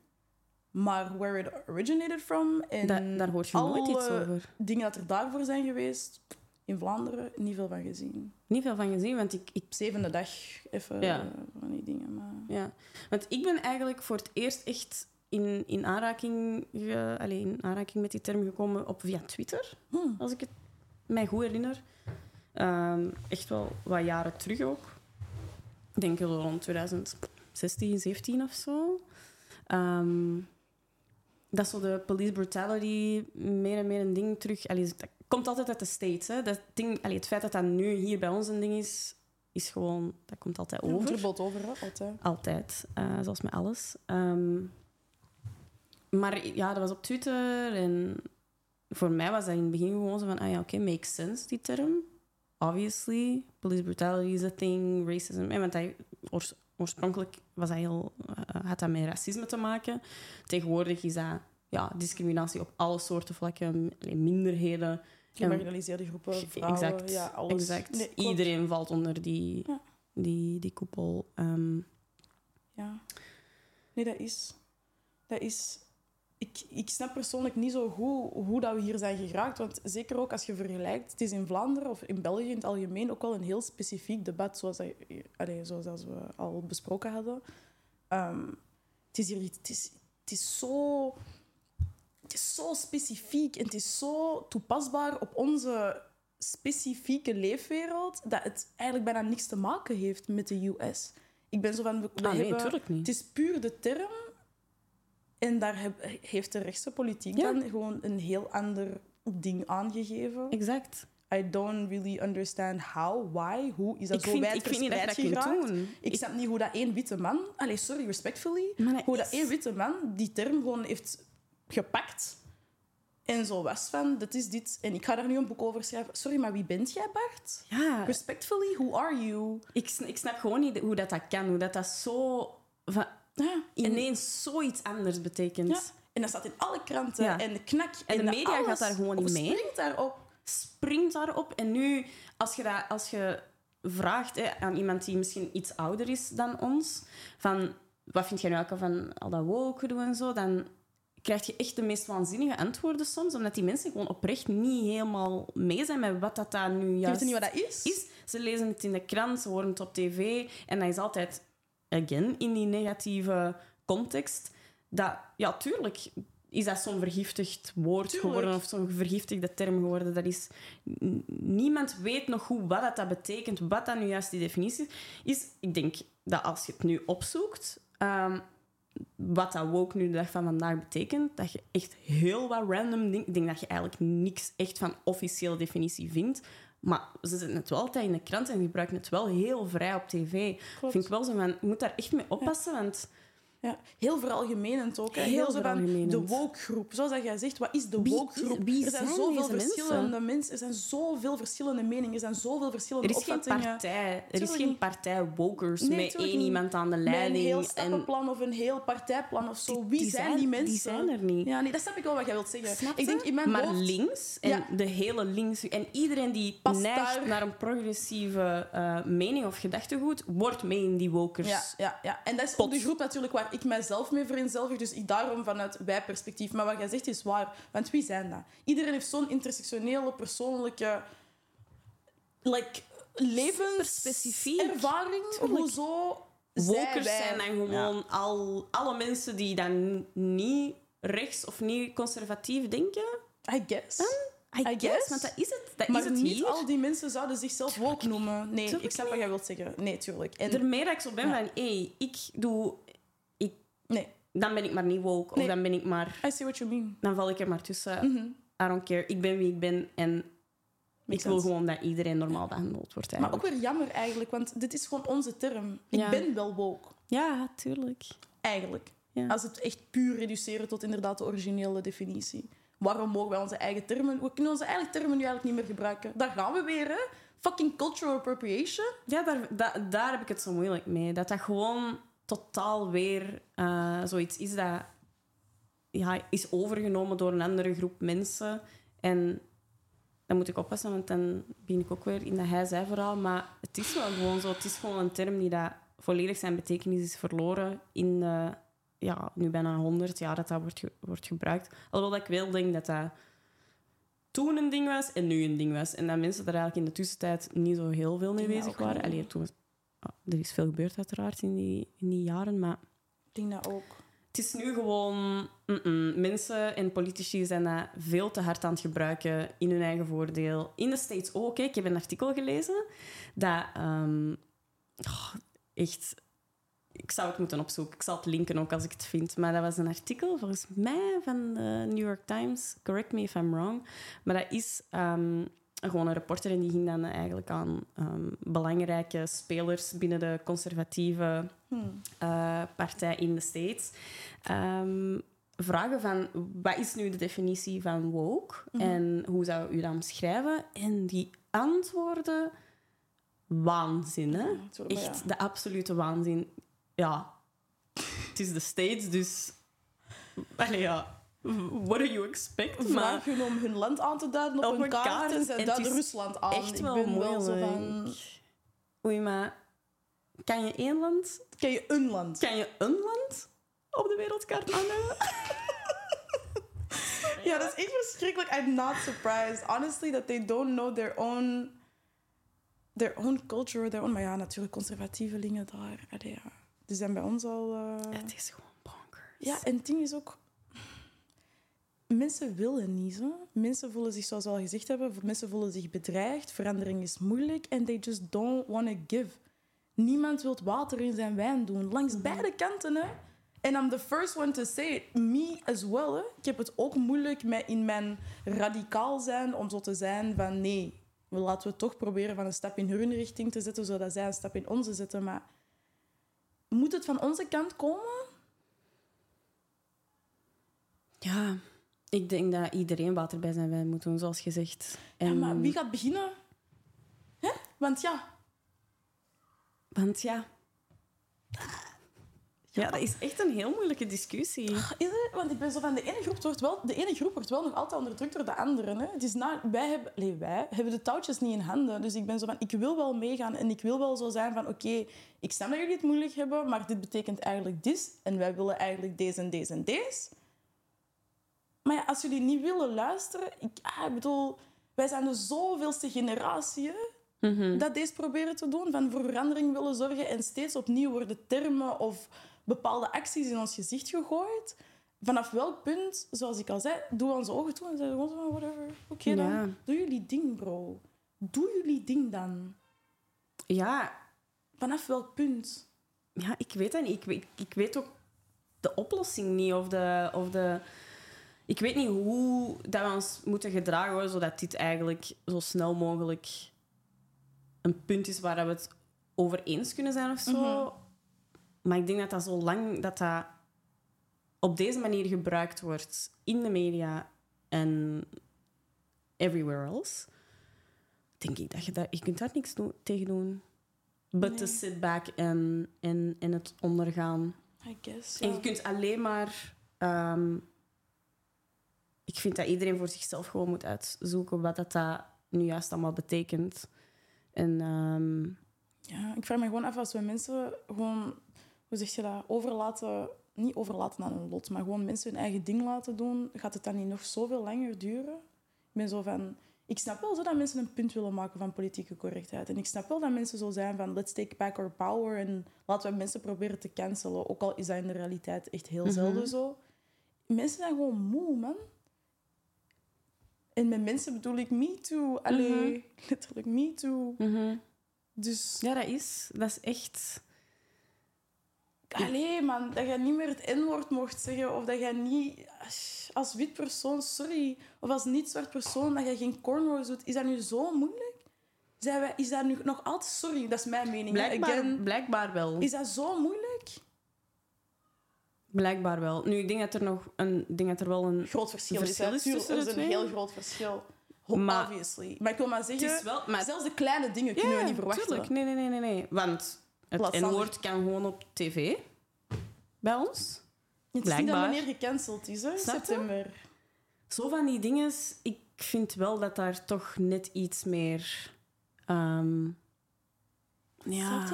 maar where it originated from. En Da- daar hoor je nooit iets over. dingen dat er daarvoor zijn geweest, in Vlaanderen, niet veel van gezien. Niet veel van gezien, want ik, ik Zevende dag, even Ja. van die dingen. Maar... Ja, want ik ben eigenlijk voor het eerst echt in, in, aanraking, ge, allee, in aanraking met die term gekomen op, via Twitter, Hmm. als ik het mij goed herinner. Ehm, echt wel wat jaren terug ook. Ik denk rond 2016, 17 of zo. Ehm, dat zo de police brutality meer en meer een ding terug... Allee, dat komt altijd uit de States. Hè. Dat ding, allee, het feit dat dat nu hier bij ons een ding is, is gewoon... Dat komt altijd over. Druppelt over, hè, altijd. Altijd, eh, zoals met alles. Ehm, maar ja, dat was op Twitter en voor mij was dat in het begin gewoon zo van, ah ja, oké, makes sense, die term. Obviously, police brutality is a thing, racism. eh, want oors- oorspronkelijk was dat heel, eh, had dat met racisme te maken. Tegenwoordig is dat ja, discriminatie op alle soorten vlakken, minderheden. Gemarginaliseerde groepen, vrouwen, exact, ja, alles. exact. Nee. Iedereen valt onder die, Ja. die, die koepel. Ehm, Ja. Nee, dat is... Dat is... Ik, ik snap persoonlijk niet zo goed hoe dat we hier zijn geraakt. Want zeker ook als je vergelijkt... Het is in Vlaanderen of in België in het algemeen ook wel een heel specifiek debat, zoals, dat, zoals dat we al besproken hadden. Ehm, het, is hier, het, is, het is zo... Het is zo specifiek en het is zo toepasbaar op onze specifieke leefwereld dat het eigenlijk bijna niks te maken heeft met de US. Ik ben zo van... We, we ah, nee, hebben, natuurlijk niet. het is puur de term. En daar heb- heeft de rechtse politiek Ja. dan gewoon een heel ander ding aangegeven. Exact. I don't really understand how, why, hoe is dat Ik zo vind, wijd ik vind niet dat je dat kunt doen. Ik snap niet hoe dat één witte man... Allee, sorry, respectfully. Dat Hoe dat één witte man die term gewoon heeft gepakt. En zo was van, dit is dit. En ik ga daar nu een boek over schrijven. Sorry, maar wie bent jij, Bart? Ja, Respectfully, who are you? ik, ik snap gewoon niet hoe dat, dat kan. Hoe dat, dat zo... Van, Ja, en- ineens zoiets anders betekent. Ja. En dat staat in alle kranten. Ja. En de knak. En de media alles. gaat daar gewoon niet mee. springt daarop. Springt daarop. En nu, als je, dat, als je vraagt hè, aan iemand die misschien iets ouder is dan ons, van wat vind jij nu ook van al dat woke doen en zo, dan krijg je echt de meest waanzinnige antwoorden soms, omdat die mensen gewoon oprecht niet helemaal mee zijn met wat dat daar nu Je juist weet niet wat dat is? is. Ze lezen het in de krant, ze horen het op tv. En dat is altijd, again, in die negatieve context. Dat, ja, tuurlijk is dat zo'n vergiftigd woord Tuurlijk. geworden of zo'n vergiftigde term geworden. Dat is, niemand weet nog goed wat dat, dat betekent, wat dat nu juist die definitie is. Ik denk dat als je het nu opzoekt, ehm, wat dat woke nu de dag van vandaag betekent, dat je echt heel wat random dingen... Ik denk dat je eigenlijk niks echt van officiële definitie vindt. Maar ze zetten het wel altijd in de krant en gebruiken het wel heel vrij op tv. Klopt. Vind ik wel zo van, je moet daar echt mee oppassen, want Ja. Heel veralgemenend ook. Hè. Heel zo van de woke-groep. Zoals dat jij zegt, wat is de woke-groep? er zijn zijn zoveel verschillende mensen? Er zijn zoveel verschillende meningen. Er zijn zoveel verschillende er is geen partij. Er is geen partij wokers Nee, met één niet. iemand aan de Met een leiding. heel en stappenplan of een heel partijplan of zo. Die- Wie die zijn, zijn- die die mensen? zijn er niet. Ja, nee, dat snap ik wel wat jij wilt zeggen. Snap ik denk in mijn maar hoofd... links en Ja. de hele links en iedereen die Past neigt daar. naar een progressieve eh, mening of gedachtegoed, wordt mee in die wokers. Ja, ja, ja. En dat is ook de groep natuurlijk waar ik mijzelf mee vereenzelvig. Dus ik daarom vanuit wij-perspectief. Maar wat jij zegt is waar. Want wie zijn dat? Iedereen heeft zo'n intersectionele, persoonlijke... Like. Tuurlijk. Hoezo zijn Wokers zijn dan gewoon al, alle mensen die dan niet rechts of niet conservatief denken. I guess. I, I guess, guess. want dat is het. Dat Maar is het niet hier. al die mensen zouden zichzelf woke noemen. Nee, Tuurlijk ik snap wat jij wilt zeggen. Nee, tuurlijk. En, Daarmee dat ik zo ben Ja. van, hé, ik doe... Nee, dan ben ik maar niet woke. Of dan ben ik maar... I see what you mean. Dan val ik er maar tussen. Mhm. I don't care. Ik ben wie ik ben. En ik wil sense. gewoon dat iedereen normaal behandeld wordt. Maar ook weer jammer eigenlijk, want dit is gewoon onze term. Ik ben wel woke, Ja, tuurlijk. eigenlijk. Ja. Als het echt puur reduceren tot inderdaad de originele definitie. Waarom mogen wij onze eigen termen... We kunnen onze eigen termen nu eigenlijk niet meer gebruiken. Daar gaan we weer, hè. Fucking cultural appropriation. Ja, daar, da- daar heb ik het zo moeilijk mee. Dat dat gewoon totaal weer eh, zoiets is dat ja, is overgenomen door een andere groep mensen. En dan moet ik oppassen, want dan ben ik ook weer in dat hij-zij-verhaal. Maar het is wel gewoon zo. Het is gewoon een term die dat volledig zijn betekenis is verloren in ja, nu bijna 100 jaar dat dat wordt, ge- wordt gebruikt. Alhoewel dat ik wel denk dat dat toen een ding was en nu een ding was. En dat mensen er eigenlijk in de tussentijd niet zo heel veel mee Ja, bezig waren. niet. Allee, toen was- er is veel gebeurd uiteraard in die, in die jaren, maar Ik denk dat ook. het is nu gewoon... mm-mm. Mensen en politici zijn dat veel te hard aan het gebruiken in hun eigen voordeel. In de States ook. hè. Ik heb een artikel gelezen dat... ehm, oh, echt... Ik zou het moeten opzoeken. Ik zal het linken ook als ik het vind. Maar dat was een artikel, volgens mij, van de New York Times. Correct me if I'm wrong. Maar dat is ehm, gewoon een reporter en die ging dan eigenlijk aan ehm, belangrijke spelers binnen de conservatieve Hmm. eh, partij in de States. Ehm, vragen van wat is nu de definitie van woke en hoe zou u dat omschrijven? En die antwoorden waanzin, hè? Ja, Echt ja. de absolute waanzin. Ja, het is de States, dus... Allee, ja, what do you expect? Maar Vraag hun om hun land aan te duiden op, Op een kaart, kaart. en zij duiden Rusland aan. echt ik wel ben moeilijk. wel zo van... Oei, maar kan je één land... Ken je een land? Kan je een land op de wereldkaart aanduiden? Ja, dat is echt verschrikkelijk. I'm not surprised, honestly, that they don't know their own, their own culture, their own... Maar ja, natuurlijk conservatievelingen daar. Allee, ja. Die zijn bij ons al... eh, Het is gewoon bonkers. Ja, en het ding is ook... Mensen willen niet, zo. Mensen voelen zich, zoals we al gezegd hebben, mensen voelen zich bedreigd. Verandering is moeilijk en they just don't want to give. Niemand wil water in zijn wijn doen. Langs beide kanten, hè. En I'm the first one to say it. Me as well, hè. Ik heb het ook moeilijk met in mijn radicaal zijn om zo te zijn van nee, laten we toch proberen van een stap in hun richting te zetten, zodat zij een stap in onze zetten. Maar moet het van onze kant komen? Ja, ik denk dat iedereen water bij zijn wijn moet doen, zoals gezegd. En, Ja, maar wie gaat beginnen? Hè? Want ja, Want ja... Ja, dat is echt een heel moeilijke discussie. is het? Want ik ben zo van de ene groep wordt wel, de ene groep wordt wel nog altijd onderdrukt door de andere. Hè? Het is na, wij hebben, nee, wij hebben de touwtjes niet in handen. Dus ik ben zo van, ik wil wel meegaan en ik wil wel zo zijn van, oké, ik snap dat jullie het moeilijk hebben, maar dit betekent eigenlijk dit en wij willen eigenlijk deze en deze en deze. Maar ja, als jullie niet willen luisteren, ik, ah, ik bedoel, wij zijn de zoveelste generatie Mhm. dat deze proberen te doen, van voor verandering willen zorgen en steeds opnieuw worden termen of bepaalde acties in ons gezicht gegooid. Vanaf welk punt, zoals ik al zei, doen we onze ogen toe en zeggen we gewoon zo van, whatever. Oké dan, Ja. doe jullie ding, bro. Doe jullie ding dan. Ja, Vanaf welk punt? ja, ik weet dat niet. Ik weet, ik weet ook de oplossing niet. Of de, of de... Ik weet niet hoe dat we ons moeten gedragen, hoor, zodat dit eigenlijk zo snel mogelijk een punt is waar we het over eens kunnen zijn of zo. Maar ik denk dat dat zo lang dat dat op deze manier gebruikt wordt in de media en everywhere else, denk ik dat je daar, je kunt daar niks tegen doen. But to Nee. sit back en, en, en het ondergaan. I guess, En je kunt alleen maar... ehm, vind dat iedereen voor zichzelf gewoon moet uitzoeken wat dat, dat nu juist allemaal betekent. En ehm, Ja, ik vraag me gewoon af als we mensen gewoon, hoe zeg je dat, overlaten, niet overlaten aan hun lot, maar gewoon mensen hun eigen ding laten doen, gaat het dan niet nog zoveel langer duren? Ik ben zo van, ik snap wel zo dat mensen een punt willen maken van politieke correctheid. En ik snap wel dat mensen zo zijn van, let's take back our power en laten we mensen proberen te cancelen. Ook al is dat in de realiteit echt heel zelden zo. Mensen zijn gewoon moe, man. En met mensen bedoel ik me too. Allee, Mhm. letterlijk me too. Mhm. Dus, Ja, dat is, dat is echt... allee man, dat je niet meer het N-woord mocht zeggen. Of dat je niet als wit persoon, sorry. Of als niet-zwart persoon, dat je geen cornrows doet. Is dat nu zo moeilijk? Zijn wij, is dat nu nog altijd... Sorry, dat is mijn mening. hè. Blijkbaar, Again, blijkbaar wel. is dat zo moeilijk? Blijkbaar wel. Nu, ik denk dat er nog een... denk dat er wel een... Groot verschil, Verschil is. tussen Er is een twee. heel groot verschil. Maar- Obviously. Maar ik wil maar zeggen... Het is wel... Maar Zelfs de kleine dingen kunnen we niet verwachten. tuurlijk. Nee, nee, nee, nee, nee. Want het. N-woord kan gewoon op tv. Bij ons. Het is niet dat Blijkbaar. wanneer gecanceld is, hè? September. Zo van die dingen... Ik vind wel dat daar toch net iets meer... ehm, ja...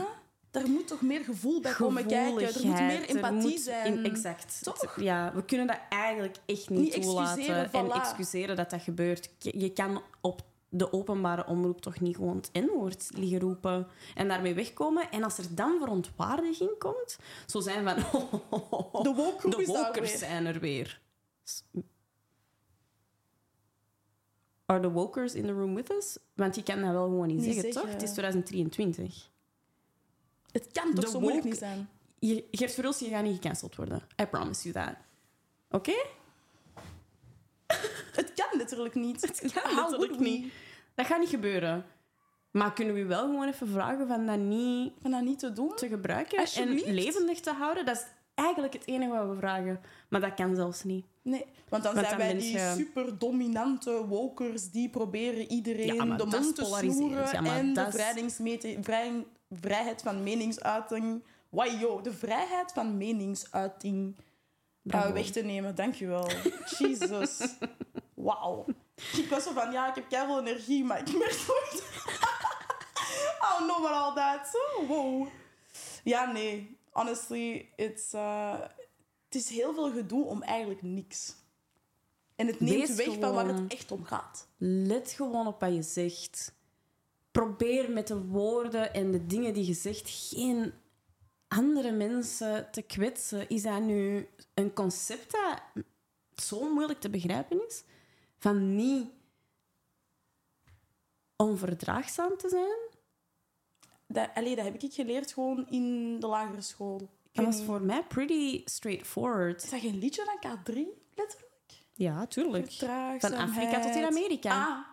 Je? Daar moet toch meer gevoel bij komen kijken. Er moet meer er empathie moet- zijn. in- exact. Toch? Ja, we kunnen dat eigenlijk echt niet, Niet toelaten. excuseren, En excuseren dat dat gebeurt. Je je kan op de openbare omroep toch niet gewoon het N-woord liggen roepen en daarmee wegkomen. En als er dan verontwaardiging komt, zo zijn van... De woke-groep de wokers zijn er weer. Are the wokers in the room with us? Want die kan dat wel gewoon niet, Niet zeggen, zeggen. toch? Het is 2023. Het kan toch De zo moeilijk woke- niet zijn? Je, Gert Verhulst, je gaat niet gecanceld worden. I promise you that. Oké? Het kan letterlijk niet. Het kan letterlijk niet. Dat gaat niet gebeuren. Maar kunnen we wel gewoon even vragen van dat niet Van dat niet te doen? te gebruiken en levendig te houden? Dat is eigenlijk het enige wat we vragen. Maar dat kan zelfs niet. Nee, want dan Want zijn dan wij die je- super dominante wokers die proberen iedereen Ja, de mond te snoeren Ja, maar en de vrijheid van meningsuiting. Wajo, de vrijheid van meningsuiting uh, weg te nemen. Dankjewel. Jesus. Wauw. Ik was zo van, ja, ik heb keihard energie, maar ik merk nooit... I don't know about all that. So, wow. Ja, nee. Honestly, it's, uh, het is heel veel gedoe om eigenlijk niks. En het neemt Wees weg van waar het echt om gaat. Let gewoon op wat je zegt. Probeer met de woorden en de dingen die je zegt geen andere mensen te kwetsen. Is dat nu een concept dat zo moeilijk te begrijpen is? Van niet onverdraagzaam te zijn? Dat, allee, dat heb ik geleerd gewoon in de lagere school. Ik Dat was niet. voor mij pretty straightforward. Is dat geen liedje van K3, letterlijk? Ja, tuurlijk. Van. Afrika tot in Amerika. Ah,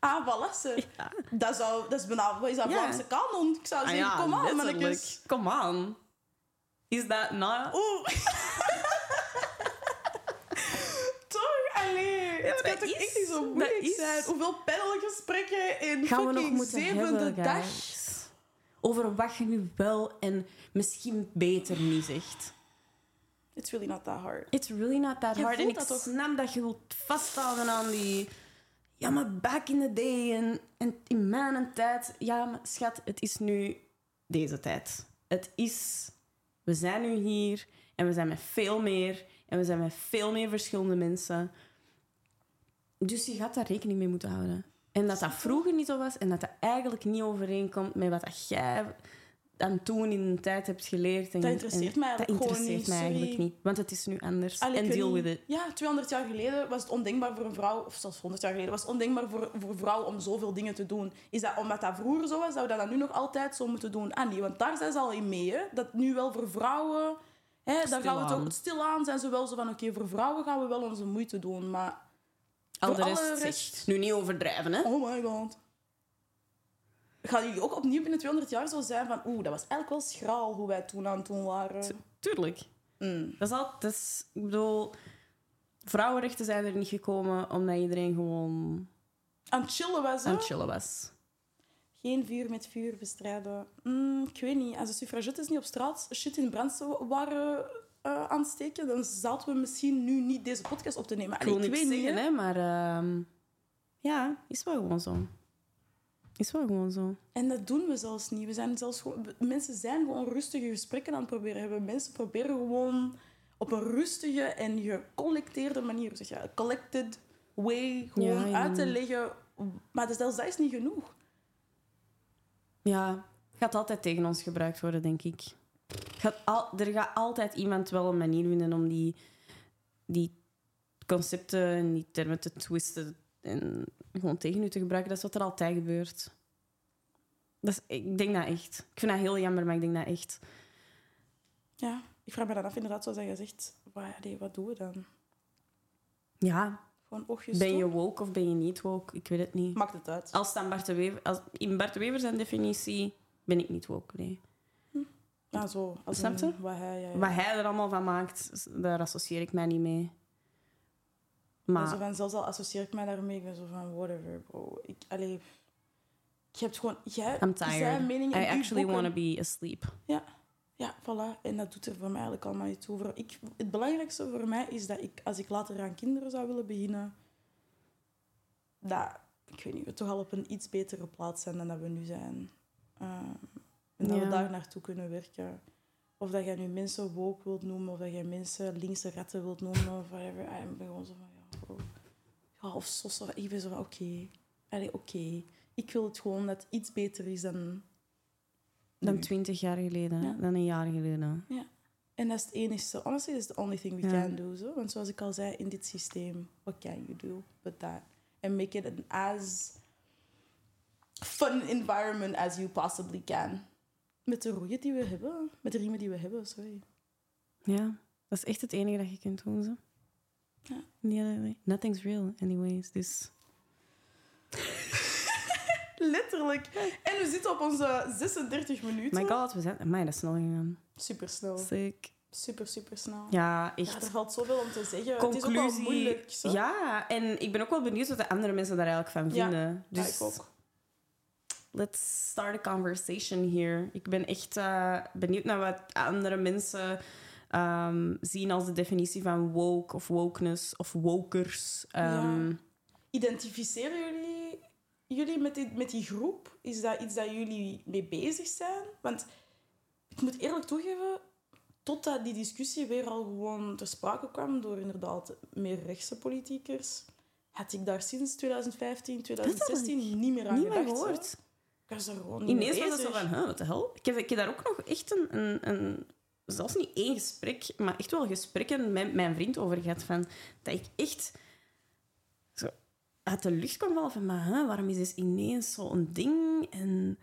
ah ze. Dat, zou, dat is bijna... Wat is dat, Ja. Vlaamse kanon? Ik zou Ah zeggen, ja, kom aan, mannetjes. Kom aan. Is dat nou... Oeh. Kan dat toch is- echt niet zo moeilijk is- zijn? Hoeveel panelgesprekken in gaan fucking zevende hebben, dag? Over wat je nu wel en misschien beter niet zegt. It's really not that hard. It's really not that Je hard. En ik dat toch? snap dat je wilt vasthouden aan die... Ja, maar back in the day en, en in mijn tijd... Ja, maar schat, het is nu deze tijd. Het is... We zijn nu hier en we zijn met veel meer. En we zijn met veel meer verschillende mensen. Dus je gaat daar rekening mee moeten houden. En dat dat vroeger niet zo was en dat dat eigenlijk niet overeenkomt met wat dat jij dan toen in een tijd hebt geleerd. En, Dat interesseert en mij Dat eigenlijk interesseert gewoon mij niet, eigenlijk niet. Want het is nu anders. Allee, En deal niet. with it. Ja, 200 jaar geleden was het ondenkbaar voor een vrouw, of zelfs 100 jaar geleden, was het ondenkbaar voor, voor een vrouw om zoveel dingen te doen. Is dat omdat dat vroeger zo was, zou dat dan nu nog altijd zo moeten doen? Ah nee, want daar zijn ze al in mee, hè? Dat nu wel voor vrouwen... Hè, daar gaan we toch stilaan zijn ze wel zo van, oké, voor vrouwen gaan we wel onze moeite doen, maar... Al de alle rest, zeg. Nu niet overdrijven, hè? Oh my god. Gaan jullie ook opnieuw binnen 200 jaar zo zijn van, oeh, dat was eigenlijk wel schraal hoe wij toen aan het doen waren. Tuurlijk. Mm. Dat is al... Dat is, ik bedoel... Vrouwenrechten zijn er niet gekomen omdat iedereen gewoon Aan het chillen was, hè? aan het chillen was. Geen vuur met vuur bestrijden. Mm, ik weet niet. Als de suffragettes niet op straat shit in brand waren eh, aan het steken, dan zouden we misschien nu niet deze podcast op te nemen. Ik Allee, wil ik niks weet niet, hè. hè, maar... ehm, ja, is wel gewoon zo. Is wel gewoon zo. En dat doen we zelfs niet. We zijn zelfs gewoon, mensen zijn gewoon rustige gesprekken aan het proberen hebben. Mensen proberen gewoon op een rustige en gecollecteerde manier, zeg je, collected way, gewoon Ja, ja. uit te leggen. Maar zelfs dat is niet genoeg. Ja, gaat altijd tegen ons gebruikt worden, denk ik. Gaat al, er gaat altijd iemand wel een manier vinden om die, die concepten en die termen te twisten en gewoon tegen u te gebruiken. Dat is wat er altijd gebeurt. Dat is, ik denk dat echt. Ik vind dat heel jammer, maar ik denk dat echt. Ja, ik vraag me dan af inderdaad, zoals je zegt, wat, allee, wat doen we dan? Ja, Gewoon oogjes ben je woke of ben je niet woke? Ik weet het niet. Maakt het uit. Als dan Bart de Wever, als, in Bart de Wever zijn definitie ben ik niet woke. Nee. Ja, zo. Als Snap je? in Wat hij, ja, ja. Wat hij er allemaal van maakt, daar associeer ik mij niet mee. Maar zo van, zelfs al associeer ik mij daarmee, ik ben zo van, whatever, bro. Ik, allee, je hebt gewoon... Jij, I'm Zijn tired. mening I actually want to be asleep. Ja, voilà. En dat doet er voor mij eigenlijk allemaal niet toe. Voor ik, het belangrijkste voor mij is dat ik, als ik later aan kinderen zou willen beginnen, dat, ik weet niet, we toch al op een iets betere plaats zijn dan dat we nu zijn. Ehm, en dat Ja. we daar naartoe kunnen werken. Of dat jij nu mensen woke wilt noemen, of dat jij mensen linkse retten wilt noemen, of whatever. Ik ben gewoon zo van, ja. Ja, of sos, of ik ben zo van, oké. Allee, oké. Ik wil het gewoon dat het iets beter is dan... Dan twintig jaar geleden, Ja. dan een jaar geleden. En dat is het enige. Honestly, that's the only thing we Ja. can do. Zo. Want zoals ik al zei, in dit systeem, what can you do but that? And make it an as fun environment as you possibly can. Met de roeien die we hebben. Met de riemen die we hebben, sorry. Ja, dat is echt het enige dat je kunt doen. Zo. Ja. Ja, nothing's real, anyways. Dus Letterlijk. En we zitten op onze 36 minuten. my god, we zijn... Amai, dat is snel gegaan. Super snel. Sick. Super, super snel. Ja, Ja, echt. er valt zoveel om te zeggen. Het is ook wel Conclusie. moeilijk. Zo. Ja, en ik ben ook wel benieuwd wat de andere mensen daar eigenlijk van Ja, vinden. Ja, Dus ik ook. let's start a conversation here. Ik ben echt eh, benieuwd naar wat andere mensen ehm, zien als de definitie van woke of wokeness of wokers. Ja. Identificeren jullie jullie met die, met die groep? Is dat iets dat jullie mee bezig zijn? Want ik moet eerlijk toegeven, totdat die discussie weer al gewoon ter sprake kwam door inderdaad meer rechtse politiekers, had ik daar sinds 2015, 2016 niet meer aan Niet meer gedacht. zo. gehoord. Ik was er gewoon niet Ineens mee was het zo van, huh, wat de hel? Ik heb, ik heb daar ook nog echt een, een, een... Zelfs niet één gesprek, maar echt wel gesprekken met mijn vriend over gehad. Van, dat ik echt zo uit de lucht vallen van... Maar, huh, waarom is dit ineens zo'n ding? En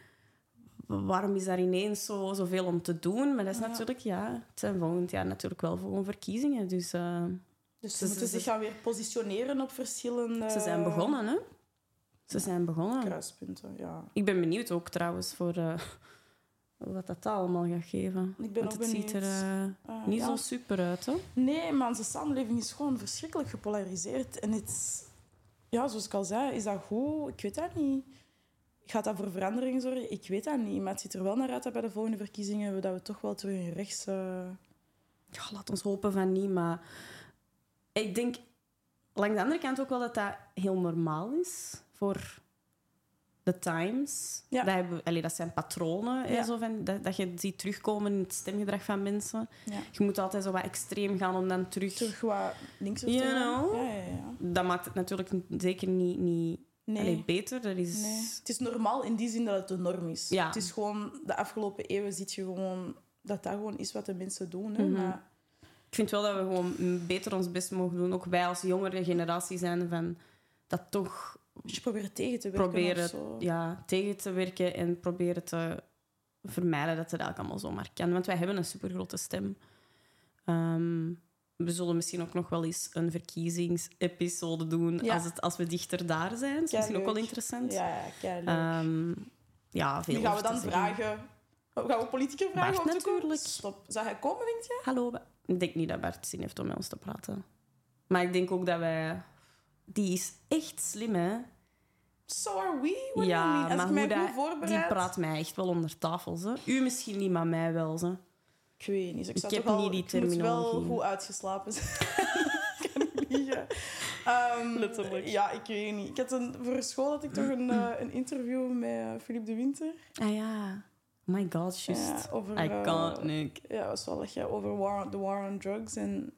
waarom is daar ineens zo, zoveel om te doen? Maar dat is Ja. natuurlijk... Ja, het zijn volgend jaar natuurlijk wel gewoon verkiezingen. Dus eh, Dus ze moeten zich gaan weer positioneren op verschillende ze zijn begonnen, hè? Ze zijn begonnen. kruispunten. Ja. Ik ben benieuwd ook trouwens voor eh, wat dat allemaal gaat geven. Ik ben Want het ziet er eh, Ah, niet ja. zo super uit, hè? Nee, maar onze samenleving is gewoon verschrikkelijk gepolariseerd. En het is- ja, zoals ik al zei, is dat goed? Ik weet dat niet. Gaat dat voor verandering zorgen? Ik weet dat niet. Maar het ziet er wel naar uit dat bij de volgende verkiezingen we, dat we toch wel terug in rechts... eh, Ja, laat ons hopen van niet, maar ik denk langs de andere kant ook wel dat dat heel normaal is voor de times. Ja. Dat, hebben, allee, dat zijn patronen, Ja. zo van, dat, dat je ziet terugkomen in het stemgedrag van mensen. ja, Je moet altijd zo wat extreem gaan om dan terug... terug wat linkser te You know? Ja, ja, ja. Dat maakt het natuurlijk zeker niet, niet Nee. allee, beter. Dat is... nee. Het is normaal in die zin dat het de norm is. Ja. Het is gewoon... De afgelopen eeuwen zie je gewoon... Dat dat gewoon is wat de mensen doen. Hè? Mhm. Maar Ik vind wel dat we gewoon beter ons best mogen doen. Ook wij als jongere generatie zijn van dat toch je probeert tegen te werken proberen of zo. ja, tegen te werken en proberen te vermijden dat het eigenlijk allemaal zomaar kan. Want wij hebben een supergrote stem. Ehm, we zullen misschien ook nog wel eens een verkiezingsepisode doen Ja. als, het, als we dichter daar zijn. Dat is misschien ook wel interessant. Ja, ja. Ehm, ja, veel Nu gaan we dan vragen... Oh, Gaan we politicus vragen Bart natuurlijk. Stop. Zou hij komen, denk je? Hallo. Ik denk niet dat Bart zin heeft om met ons te praten. Maar ik denk ook dat wij... Die is echt slim, hè? So are we? What do you Ja, mean? Als maar ik mij hoe goed dat, voorbereid... die praat mij echt wel onder tafel. Ze. U misschien niet, maar mij wel. Ze. Ik weet niet. Ik, zou Ik heb toch wel, niet die Ik moet wel terminologie. goed uitgeslapen zijn. ik kan niet liegen. Ehm, Letterlijk. Ja, ik weet niet. Ik had een, voor school had ik toch een, eh, een interview met eh, Philippe de Winter. Ah ja. My god, juist. Ja, over... I eh, can't, Nick. Ja, was wel echt ja, over war, the war on drugs. En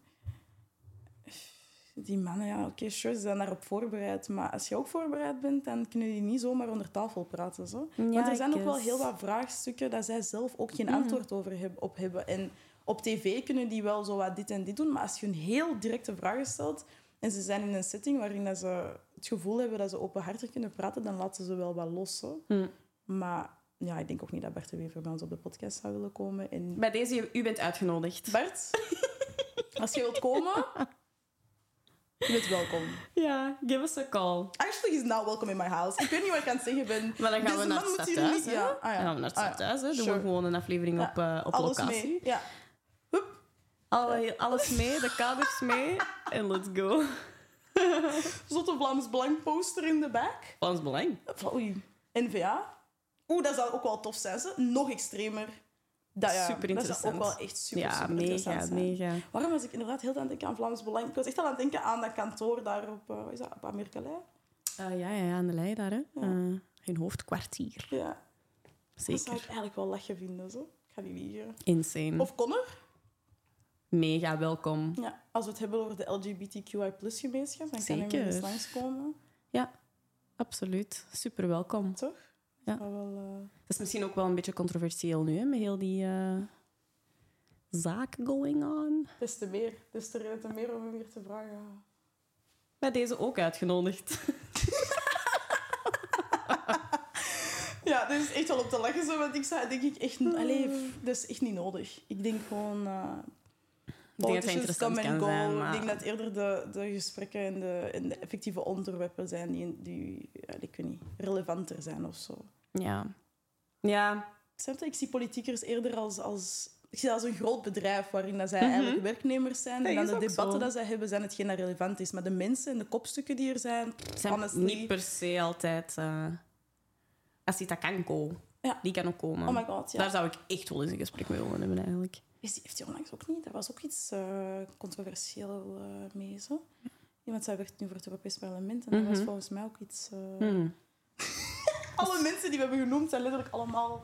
die mannen, ja, oké, sure, ze zijn daarop voorbereid. Maar als je ook voorbereid bent, dan kunnen die niet zomaar onder tafel praten. Zo. Want er zijn ook wel heel wat vraagstukken dat zij zelf ook geen Mhm. antwoord over heb, op hebben. En op tv kunnen die wel zo wat dit en dit doen, maar als je een heel directe vragen stelt en ze zijn in een setting waarin dat ze het gevoel hebben dat ze openhartig kunnen praten, dan laten ze wel wat los. hè. Hm. Maar ja, ik denk ook niet dat Bart de Wever bij ons op de podcast zou willen komen. En Bij deze, u bent uitgenodigd. Bart, als je wilt komen, je bent welkom. Ja, give us a call. Actually, he's not welcome in my house. Ik weet niet wat ik aan het zeggen ben. Maar dan gaan we naar het stadhuis. niet- ja. Ah, ja. Dan gaan we naar het Ah, ja. Doen we gewoon een aflevering op, eh, op Alles locatie. mee. Ja. Alle, alles mee, de kaders mee. En let's go. Zotte Vlaams Belang poster in de back. Vlaams Belang. Oei. NVA. Oeh, dat zou ook wel tof zijn. Ze. Nog extremer. Dat, ja, Super Dat zou ook interessant. wel echt super, Ja, super mega, interessant mega. Waarom was ik inderdaad heel aan het denken aan Vlaams Belang? Ik was echt al aan het denken aan dat kantoor daar op, eh, wat is dat, op Amerikalei. Eh, ja, ja, ja, aan de lei daar, hè. Ja. Eh, hun hoofdkwartier. Ja, dat zou ik Zeker. eigenlijk wel lachen vinden. Zo. Ik ga niet liegen. Insane. Of Connor. Mega welkom. Ja, als we het hebben over de LGBTQI-gemeenschap, dan kan hij Zeker. eens langskomen. Absoluut. Super welkom. Toch? Ja. Wel, eh, Het is misschien ook wel een beetje controversieel nu, hè, met heel die eh, zaak going on. Des te meer. Des te meer om hem weer te vragen. Bij deze ook uitgenodigd. Ja, dat is echt wel op te lachen zo, want ik zou denk ik echt... Allee, pff, dat is echt niet nodig. Ik denk gewoon... eh Ik denk dat het interessant kan zijn, maar... Ik denk dat eerder de, de gesprekken en de, en de effectieve onderwerpen zijn die, die ik weet niet, relevanter zijn of zo. Ja. Ja? Ik zie politiekers eerder als, als... Ik zie dat als een groot bedrijf waarin dat zij Mhm. eigenlijk werknemers zijn. En dan de debatten zo. dat zij hebben zijn hetgeen dat relevant is. Maar de mensen en de kopstukken die er zijn... zijn honestly, niet per se altijd... als die dat kan komen. Ja. Die kan ook komen. Oh my god, ja. Daar zou ik echt wel eens een gesprek mee willen hebben, eigenlijk. Is die, heeft hij onlangs ook niet? Dat was ook iets eh, controversieel eh, mee. Zo. Iemand zei werd nu voor het Europees Parlement en dat was Mhm. volgens mij ook iets. eh, Hmm. Alle mensen die we hebben genoemd zijn letterlijk allemaal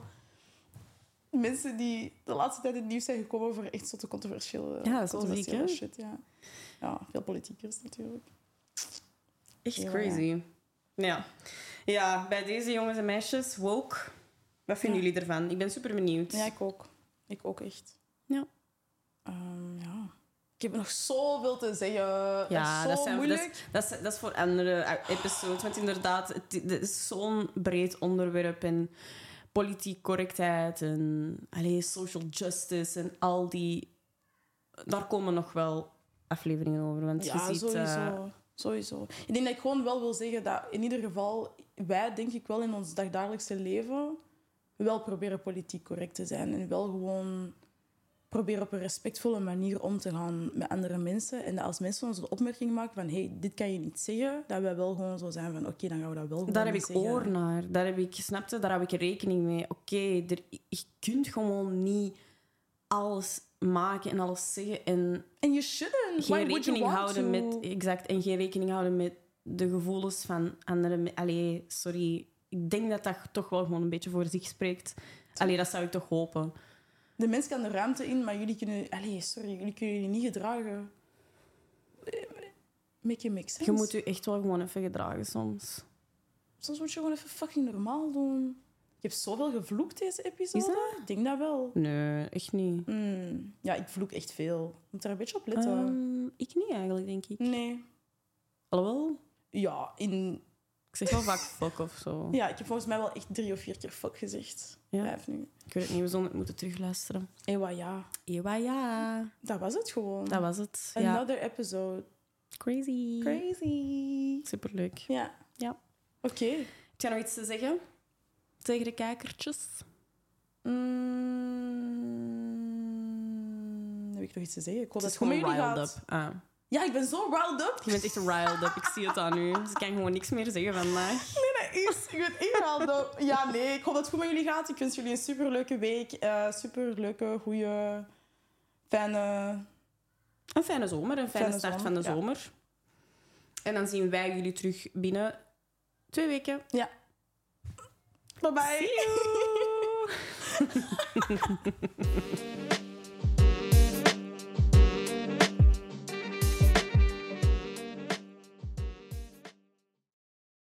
mensen die de laatste tijd in het nieuws zijn gekomen voor echt zotte controversiële, Ja, hè? shit. Ja. ja, veel politiekers natuurlijk. Echt crazy. Ja. ja, bij deze jongens en meisjes, woke. Wat vinden Ja. jullie ervan? Ik ben super benieuwd. Ja, ik ook. Ik ook echt. Ja. Ehm, ja. Ik heb nog zoveel te zeggen. Ja, dat is dat, zo zijn, dat, moeilijk. is, dat, is, dat is voor andere eh, episodes. Want inderdaad, het, het is zo'n breed onderwerp. En politiek correctheid en allee, social justice en al die... Daar komen nog wel afleveringen over. Want Ja, je ziet... sowieso. eh, sowieso. Ik denk dat ik gewoon wel wil zeggen dat in ieder geval wij, denk ik wel in ons dagdagelijkse leven, wel proberen politiek correct te zijn. En wel gewoon proberen op een respectvolle manier om te gaan met andere mensen. En dat als mensen ons een opmerking maken van hey, dit kan je niet zeggen, dat wij wel gewoon zo zijn van oké, dan gaan we dat wel gewoon daar heb ik zeggen. oor naar. Daar heb ik, snapte, daar heb ik rekening mee. Oké, er je kunt gewoon niet alles maken en alles zeggen en En you shouldn't. Why geen you rekening houden to? met exact en geen rekening houden met de gevoelens van andere me- allee sorry ik denk dat dat toch wel gewoon een beetje voor zich spreekt allee dat zou ik toch hopen De mens kan de ruimte in, maar jullie kunnen... Allee, sorry, jullie kunnen jullie niet gedragen. Make it make sense. je moet je echt wel gewoon even gedragen soms Soms moet je gewoon even fucking normaal doen. Je hebt zoveel gevloekt deze episode. Is dat? Ik denk dat wel. nee echt niet Hmm, Ja, ik vloek echt veel. Moet daar een beetje op letten. Ehm, ik niet eigenlijk denk ik nee. alhoewel Ja, in... ik zeg wel vaak fuck of zo ja, ik heb volgens mij wel echt drie of vier keer fuck gezegd. Ja. Vijf nu. ik weet het niet we zullen het moeten terugluisteren Ewa, ja. Ewa ja Dat was het gewoon. dat was het ja Another episode. crazy Crazy. superleuk Ja. Ja. Oké. heb jij nog iets te zeggen tegen de kijkertjes Mm, heb ik nog iets te zeggen? Ik hoop Het dat het met gewoon jullie gaat. up. Ah. Ja, ik ben zo riled up. Je bent echt riled up. Ik zie het aan u. Dus ik kan gewoon niks meer zeggen vandaag. Nee, dat is. Ik ben echt riled up. Ja, nee. Ik hoop dat het goed met jullie gaat. Ik wens jullie een superleuke week. eh superleuke, goede, fijne... Een fijne zomer, een fijne, Fijne start zomer, van de ja. zomer. En dan zien wij jullie terug binnen twee weken. Ja. Bye bye. See you!